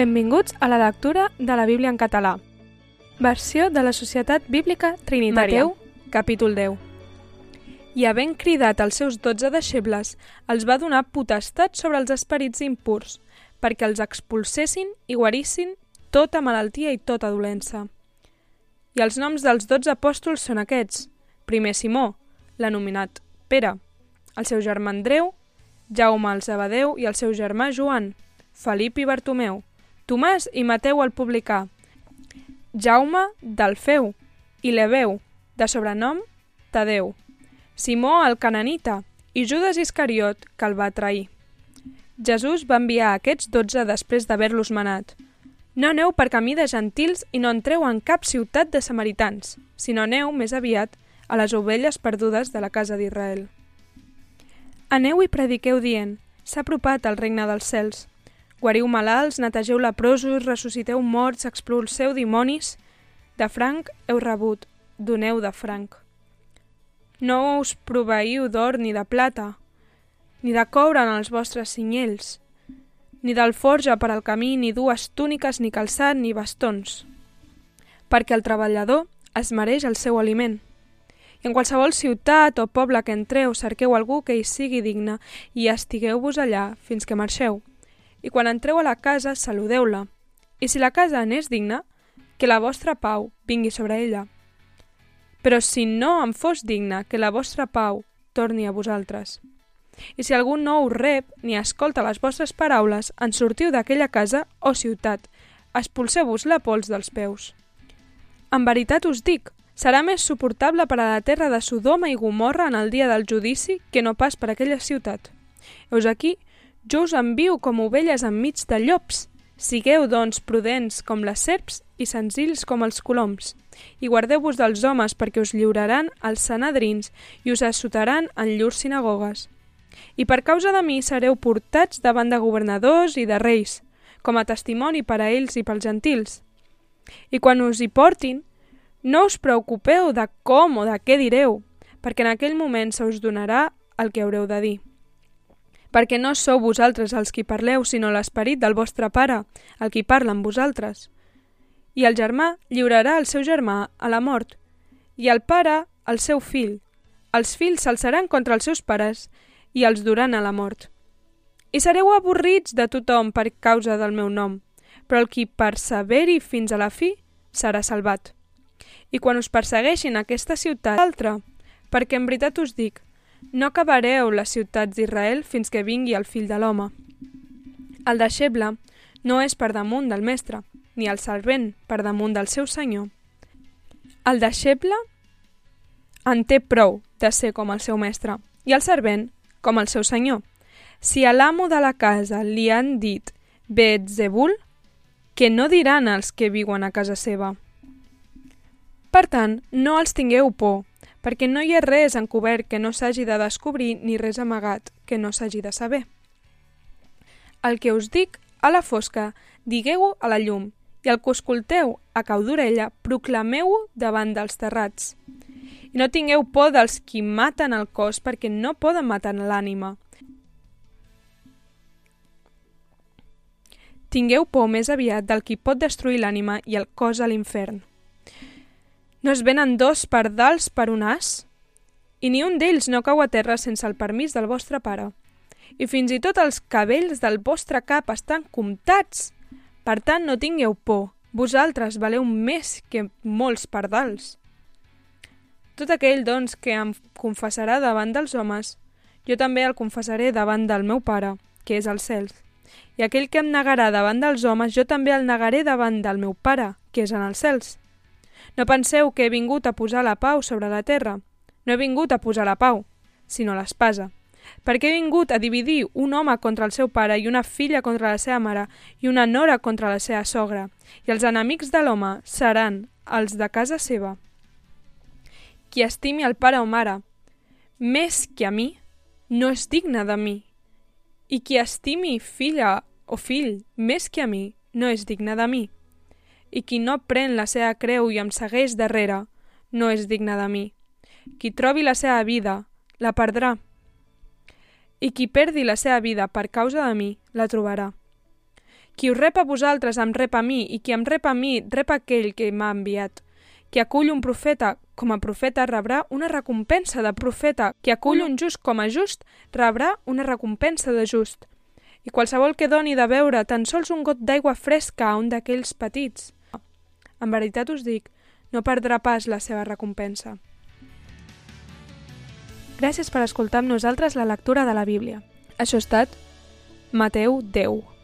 Benvinguts a la lectura de la Bíblia en català. Versió de la Societat Bíblica Trinitària. Mateu, capítol 10. I havent cridat els seus dotze deixebles, els va donar potestat sobre els esperits impurs, perquè els expulsessin i guarissin tota malaltia i tota dolença. I els noms dels dotze apòstols són aquests. Primer Simó, l'anomenat Pere, el seu germà Andreu, Jaume el Zebedeu i el seu germà Joan, Felip i Bartomeu, Tomàs i Mateu el publicà, Jaume d'Alfeu i Leveu, de sobrenom Tadeu, Simó el cananita i Judas Iscariot, que el va trair. Jesús va enviar aquests dotze després d'haver-los manat. No aneu per camí de gentils i no entreu en cap ciutat de samaritans, sinó aneu, més aviat, a les ovelles perdudes de la casa d'Israel. Aneu i prediqueu dient, s'ha apropat el regne dels cels. Guariu malalts, netegeu leprosos, ressusciteu morts, expulseu dimonis. De franc heu rebut, doneu de franc. No us proveïu d'or ni de plata, ni de coure en els vostres cinyells, ni d'alforja per al camí, ni dues túniques, ni calçat, ni bastons, perquè el treballador es mereix el seu aliment. I en qualsevol ciutat o poble que entreu, cerqueu algú que hi sigui digne i estigueu-vos allà fins que marxeu. I quan entreu a la casa, saludeu-la. I si la casa n'és digna, que la vostra pau vingui sobre ella. Però si no en fos digna, que la vostra pau torni a vosaltres. I si algú no us rep ni escolta les vostres paraules, en sortiu d'aquella casa o ciutat, expulseu-vos la pols dels peus. En veritat us dic, serà més suportable per a la terra de Sodoma i Gomorra en el dia del judici que no pas per aquella ciutat. Heus aquí, jo us envio com ovelles enmig de llops. Sigueu, doncs, prudents com les serps i senzills com els coloms. I guardeu-vos dels homes perquè us lliuraran als sanadrins i us assotaran en llurs sinagogues. I per causa de mi sereu portats davant de governadors i de reis, com a testimoni per a ells i pels gentils. I quan us hi portin, no us preocupeu de com o de què direu, perquè en aquell moment se us donarà el que haureu de dir. Perquè no sou vosaltres els qui parleu, sinó l'esperit del vostre pare, el qui parla amb vosaltres. I el germà lliurarà el seu germà a la mort, i el pare el seu fill. Els fills s'alçaran contra els seus pares i els duran a la mort. I sereu avorrits de tothom per causa del meu nom, però el qui perseveri fins a la fi serà salvat. I quan us persegueixin aquesta ciutat, l'altra, perquè en veritat us dic, no acabareu les ciutats d'Israel fins que vingui el fill de l'home. El deixeble no és per damunt del mestre, ni el servent per damunt del seu senyor. El deixeble en té prou de ser com el seu mestre, i el servent com el seu senyor. Si a l'amo de la casa li han dit Betzebul, que no diran els que viuen a casa seva. Per tant, no els tingueu por, perquè no hi ha res encobert que no s'hagi de descobrir ni res amagat que no s'hagi de saber. El que us dic a la fosca, digueu-ho a la llum, i el que escolteu a cau d'orella, proclameu-ho davant dels terrats. I no tingueu por dels qui maten el cos perquè no poden matar l'ànima. Tingueu por més aviat del qui pot destruir l'ànima i el cos a l'infern. No es venen dos pardals per un as? I ni un d'ells no cau a terra sense el permís del vostre pare. I fins i tot els cabells del vostre cap estan comptats. Per tant, no tingueu por. Vosaltres valeu més que molts pardals. Tot aquell, doncs, que em confessarà davant dels homes, jo també el confessaré davant del meu Pare, que és als cels. I aquell que em negarà davant dels homes, jo també el negaré davant del meu Pare, que és en els cels. No penseu que he vingut a posar la pau sobre la terra. No he vingut a posar la pau, sinó l'espasa. Perquè he vingut a dividir un home contra el seu pare i una filla contra la seva mare i una nora contra la seva sogra. I els enemics de l'home seran els de casa seva. Qui estimi el pare o mare més que a mi, no és digne de mi. I qui estimi filla o fill més que a mi, no és digne de mi i qui no pren la seva creu i em segueix darrere, no és digne de mi. Qui trobi la seva vida, la perdrà. I qui perdi la seva vida per causa de mi, la trobarà. Qui us rep a vosaltres em rep a mi, i qui em rep a mi rep aquell que m'ha enviat. Qui acull un profeta com a profeta rebrà una recompensa de profeta. Qui acull un just com a just rebrà una recompensa de just. I qualsevol que doni de beure tan sols un got d'aigua fresca a un d'aquells petits, en veritat us dic, no perdrà pas la seva recompensa. Gràcies per escoltar amb nosaltres la lectura de la Bíblia. Això ha estat Mateu 10.